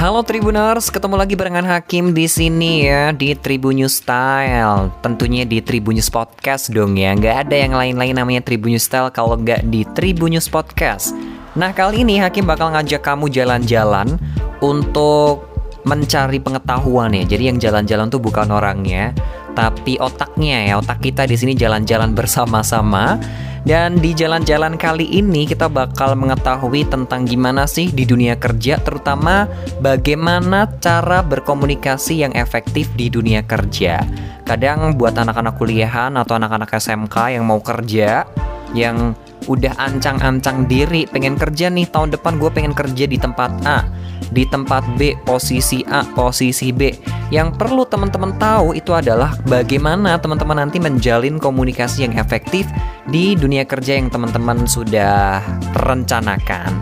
Halo Tribuners, ketemu lagi barengan Hakim di sini ya di Tribunnews Style. Tentunya di Tribunnews Podcast dong ya. Nggak ada yang lain-lain namanya Tribunnews Style kalau nggak di Tribunnews Podcast. Nah kali ini Hakim bakal ngajak kamu jalan-jalan untuk mencari pengetahuan ya. Jadi yang jalan-jalan tuh bukan orangnya, tapi otaknya ya. Otak kita di sini jalan-jalan bersama-sama dan di jalan-jalan kali ini kita bakal mengetahui tentang gimana sih di dunia kerja terutama bagaimana cara berkomunikasi yang efektif di dunia kerja. Kadang buat anak-anak kuliahan atau anak-anak SMK yang mau kerja yang udah ancang-ancang diri pengen kerja nih. Tahun depan gue pengen kerja di tempat A. Di tempat B posisi A posisi B. Yang perlu teman-teman tahu itu adalah bagaimana teman-teman nanti menjalin komunikasi yang efektif di dunia kerja yang teman-teman sudah rencanakan.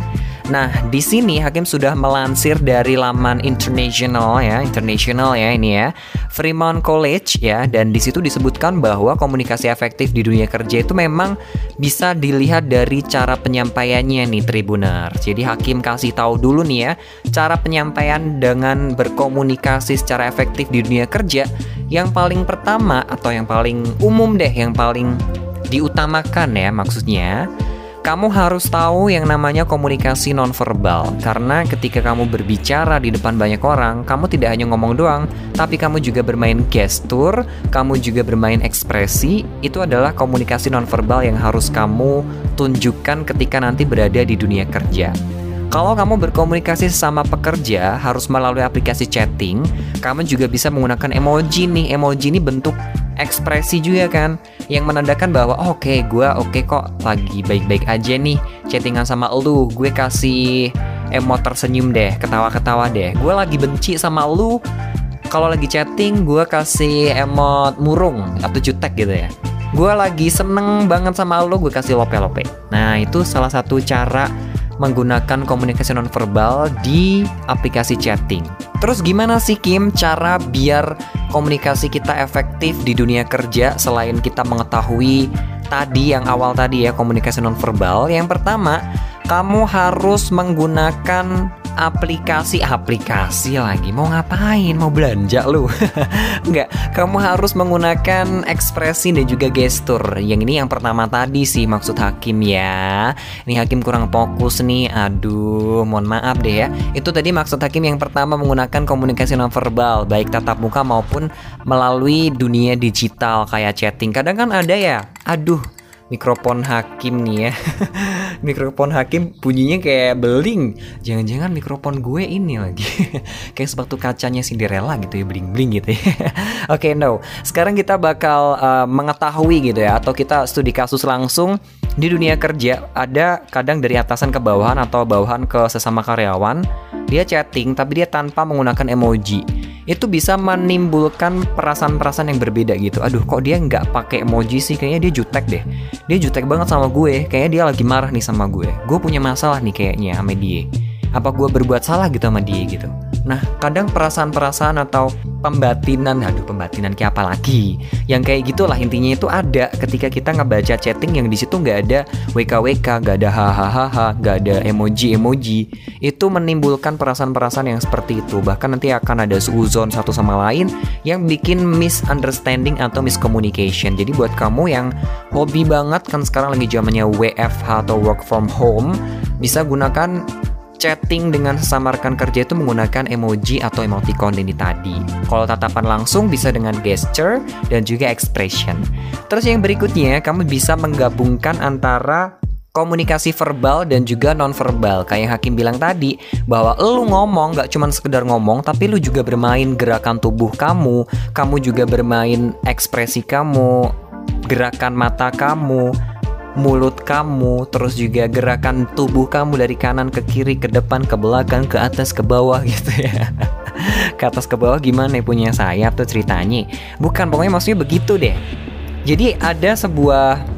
Nah, di sini Hakim sudah melansir dari laman international ya, international ya ini ya, Fremont College ya, dan di situ disebutkan bahwa komunikasi efektif di dunia kerja itu memang bisa dilihat dari cara penyampaiannya nih Tribuner. Jadi Hakim kasih tahu dulu nih ya, cara penyampaian dengan berkomunikasi secara efektif di dunia kerja yang paling pertama atau yang paling umum deh, yang paling diutamakan ya maksudnya kamu harus tahu yang namanya komunikasi nonverbal karena ketika kamu berbicara di depan banyak orang, kamu tidak hanya ngomong doang, tapi kamu juga bermain gestur, kamu juga bermain ekspresi. Itu adalah komunikasi nonverbal yang harus kamu tunjukkan ketika nanti berada di dunia kerja. Kalau kamu berkomunikasi sama pekerja harus melalui aplikasi chatting, kamu juga bisa menggunakan emoji nih. Emoji ini bentuk ekspresi juga kan yang menandakan bahwa oh, oke okay, gue oke okay kok lagi baik-baik aja nih chattingan sama lu gue kasih emot tersenyum deh ketawa-ketawa deh. Gue lagi benci sama lu kalau lagi chatting gue kasih emot murung atau jutek gitu ya. Gue lagi seneng banget sama lu gue kasih lope-lope. Nah itu salah satu cara menggunakan komunikasi nonverbal di aplikasi chatting. Terus gimana sih Kim cara biar komunikasi kita efektif di dunia kerja selain kita mengetahui tadi yang awal tadi ya komunikasi nonverbal? Yang pertama, kamu harus menggunakan aplikasi-aplikasi lagi. Mau ngapain? Mau belanja lu? Enggak, kamu harus menggunakan ekspresi dan juga gestur. Yang ini yang pertama tadi sih maksud Hakim ya. Ini Hakim kurang fokus nih. Aduh mohon maaf deh ya. Itu tadi maksud Hakim yang pertama menggunakan komunikasi nonverbal baik tatap muka maupun melalui dunia digital kayak chatting. Kadang kan ada ya. Aduh mikrofon hakim nih ya. Mikrofon hakim bunyinya kayak beling. Jangan-jangan mikrofon gue ini lagi. Kayak sepatu kacanya Cinderella gitu ya bling-bling gitu ya. Oke okay, no. Sekarang kita bakal uh, mengetahui gitu ya atau kita studi kasus langsung. Di dunia kerja ada kadang dari atasan ke bawahan atau bawahan ke sesama karyawan dia chatting tapi dia tanpa menggunakan emoji itu bisa menimbulkan perasaan-perasaan yang berbeda gitu. Aduh, kok dia nggak pakai emoji sih? Kayaknya dia jutek deh. Dia jutek banget sama gue. Kayaknya dia lagi marah nih sama gue. Gue punya masalah nih kayaknya sama dia. Apa gue berbuat salah gitu sama dia gitu? Nah, kadang perasaan-perasaan atau pembatinan, aduh pembatinan kayak apa lagi? Yang kayak gitulah intinya itu ada ketika kita ngebaca chatting yang di situ nggak ada WKWK, nggak ada hahaha, nggak ada emoji-emoji. Itu menimbulkan perasaan-perasaan yang seperti itu. Bahkan nanti akan ada suzon satu sama lain yang bikin misunderstanding atau miscommunication. Jadi buat kamu yang hobi banget kan sekarang lagi zamannya WFH atau work from home, bisa gunakan chatting dengan sesama rekan kerja itu menggunakan emoji atau emoticon ini tadi. Kalau tatapan langsung bisa dengan gesture dan juga expression. Terus yang berikutnya, kamu bisa menggabungkan antara komunikasi verbal dan juga nonverbal kayak yang Hakim bilang tadi bahwa lu ngomong gak cuma sekedar ngomong tapi lu juga bermain gerakan tubuh kamu kamu juga bermain ekspresi kamu gerakan mata kamu mulut kamu, terus juga gerakan tubuh kamu dari kanan ke kiri, ke depan, ke belakang, ke atas, ke bawah gitu ya. ke atas ke bawah gimana ya punya sayap tuh ceritanya? Bukan, pokoknya maksudnya begitu deh. Jadi ada sebuah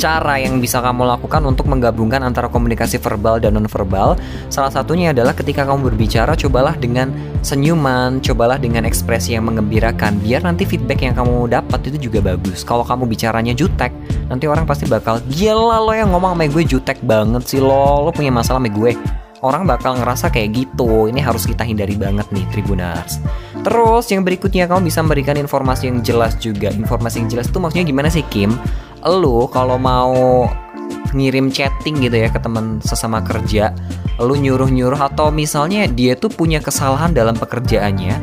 cara yang bisa kamu lakukan untuk menggabungkan antara komunikasi verbal dan nonverbal. Salah satunya adalah ketika kamu berbicara, cobalah dengan senyuman, cobalah dengan ekspresi yang mengembirakan, biar nanti feedback yang kamu dapat itu juga bagus. Kalau kamu bicaranya jutek, nanti orang pasti bakal gila lo yang ngomong sama gue jutek banget sih lo, lo punya masalah sama gue. orang bakal ngerasa kayak gitu. Ini harus kita hindari banget nih Tribuners. Terus yang berikutnya kamu bisa memberikan informasi yang jelas juga. Informasi yang jelas itu maksudnya gimana sih Kim? Lu kalau mau ngirim chatting gitu ya ke teman sesama kerja, lu nyuruh-nyuruh atau misalnya dia tuh punya kesalahan dalam pekerjaannya,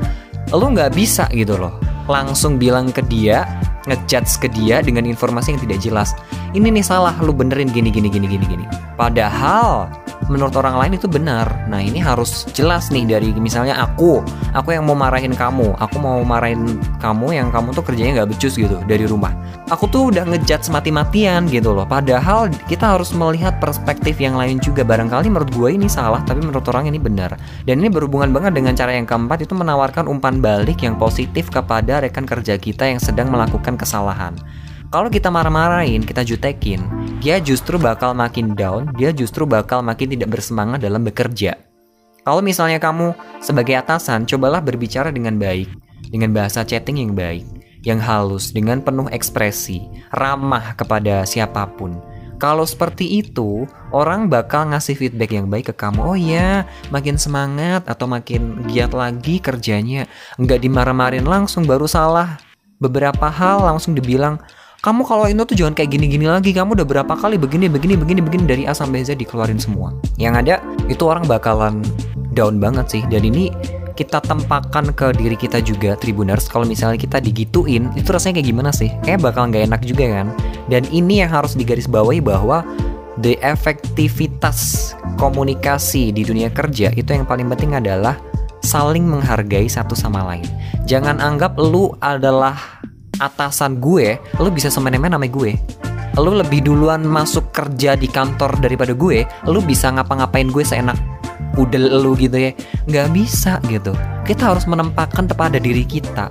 lu nggak bisa gitu loh. Langsung bilang ke dia ngejudge ke dia dengan informasi yang tidak jelas. Ini nih salah lu benerin gini gini gini gini gini. Padahal menurut orang lain itu benar. Nah ini harus jelas nih dari misalnya aku, aku yang mau marahin kamu, aku mau marahin kamu yang kamu tuh kerjanya nggak becus gitu dari rumah. Aku tuh udah ngejat mati-matian gitu loh. Padahal kita harus melihat perspektif yang lain juga. Barangkali menurut gue ini salah, tapi menurut orang ini benar. Dan ini berhubungan banget dengan cara yang keempat itu menawarkan umpan balik yang positif kepada rekan kerja kita yang sedang melakukan kesalahan. Kalau kita marah-marahin, kita jutekin, dia justru bakal makin down, dia justru bakal makin tidak bersemangat dalam bekerja. Kalau misalnya kamu sebagai atasan, cobalah berbicara dengan baik, dengan bahasa chatting yang baik, yang halus, dengan penuh ekspresi, ramah kepada siapa pun. Kalau seperti itu, orang bakal ngasih feedback yang baik ke kamu. Oh iya, makin semangat atau makin giat lagi kerjanya. Nggak dimarah-marahin langsung baru salah. Beberapa hal langsung dibilang, kamu kalau itu tuh jangan kayak gini-gini lagi. Kamu udah berapa kali begini begini begini begini dari A sampai Z dikeluarin semua. Yang ada itu orang bakalan down banget sih. Dan ini kita tempakan ke diri kita juga Tribuners. Kalau misalnya kita digituin itu rasanya kayak gimana sih? Kayak bakal nggak enak juga kan? Dan ini yang harus digarisbawahi bahwa the efektivitas komunikasi di dunia kerja itu yang paling penting adalah saling menghargai satu sama lain. Jangan anggap lu adalah atasan gue, lo bisa semena-mena sama gue. Lo lebih duluan masuk kerja di kantor daripada gue, lo bisa ngapa-ngapain gue seenak udel lo gitu ya. Nggak bisa gitu. Kita harus menempatkan pada diri kita.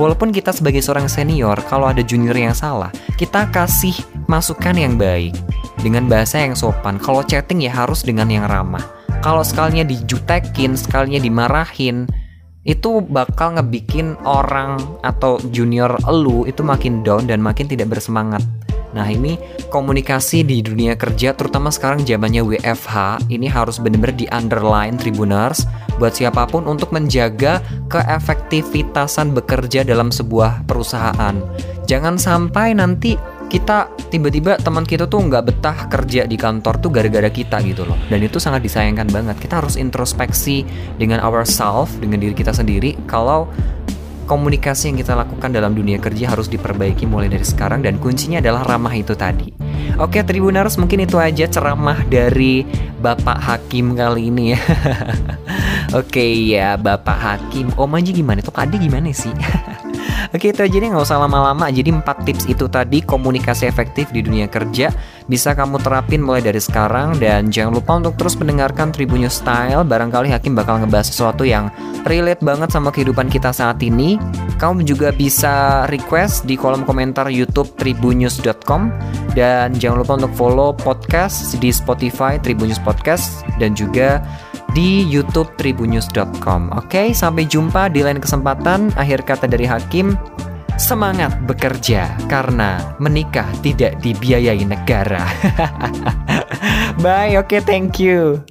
Walaupun kita sebagai seorang senior, kalau ada junior yang salah, kita kasih masukan yang baik dengan bahasa yang sopan. Kalau chatting ya harus dengan yang ramah. Kalau sekalinya dijutekin, sekalinya dimarahin, itu bakal ngebikin orang atau junior elu itu makin down dan makin tidak bersemangat. Nah ini komunikasi di dunia kerja terutama sekarang zamannya WFH ini harus benar-benar di underline tribuners buat siapa pun untuk menjaga keefektivitasan bekerja dalam sebuah perusahaan. Jangan sampai nanti kita tiba-tiba teman kita tuh nggak betah kerja di kantor tuh gara-gara kita gitu loh dan itu sangat disayangkan banget kita harus introspeksi dengan ourselves dengan diri kita sendiri kalau komunikasi yang kita lakukan dalam dunia kerja harus diperbaiki mulai dari sekarang dan kuncinya adalah ramah itu tadi. Oke Tribuners mungkin itu aja ceramah dari Bapak Hakim kali ini ya. Oke ya Bapak Hakim, Om aja gimana tuh Kadi gimana sih? Oke itu aja nih nggak usah lama-lama. Jadi empat tips itu tadi komunikasi efektif di dunia kerja bisa kamu terapin mulai dari sekarang dan jangan lupa untuk terus mendengarkan Tribun Style. Barangkali Hakim bakal ngebahas sesuatu yang relate banget sama kehidupan kita saat ini. Kamu juga bisa request di kolom komentar YouTube tribunnews.com dan jangan lupa untuk follow podcast di Spotify Tribunnews Podcast dan juga di YouTube tribunnews.com. Oke, sampai jumpa di lain kesempatan. Akhir kata dari Hakim, semangat bekerja karena menikah tidak dibiayai negara. Bye, oke, okay, thank you.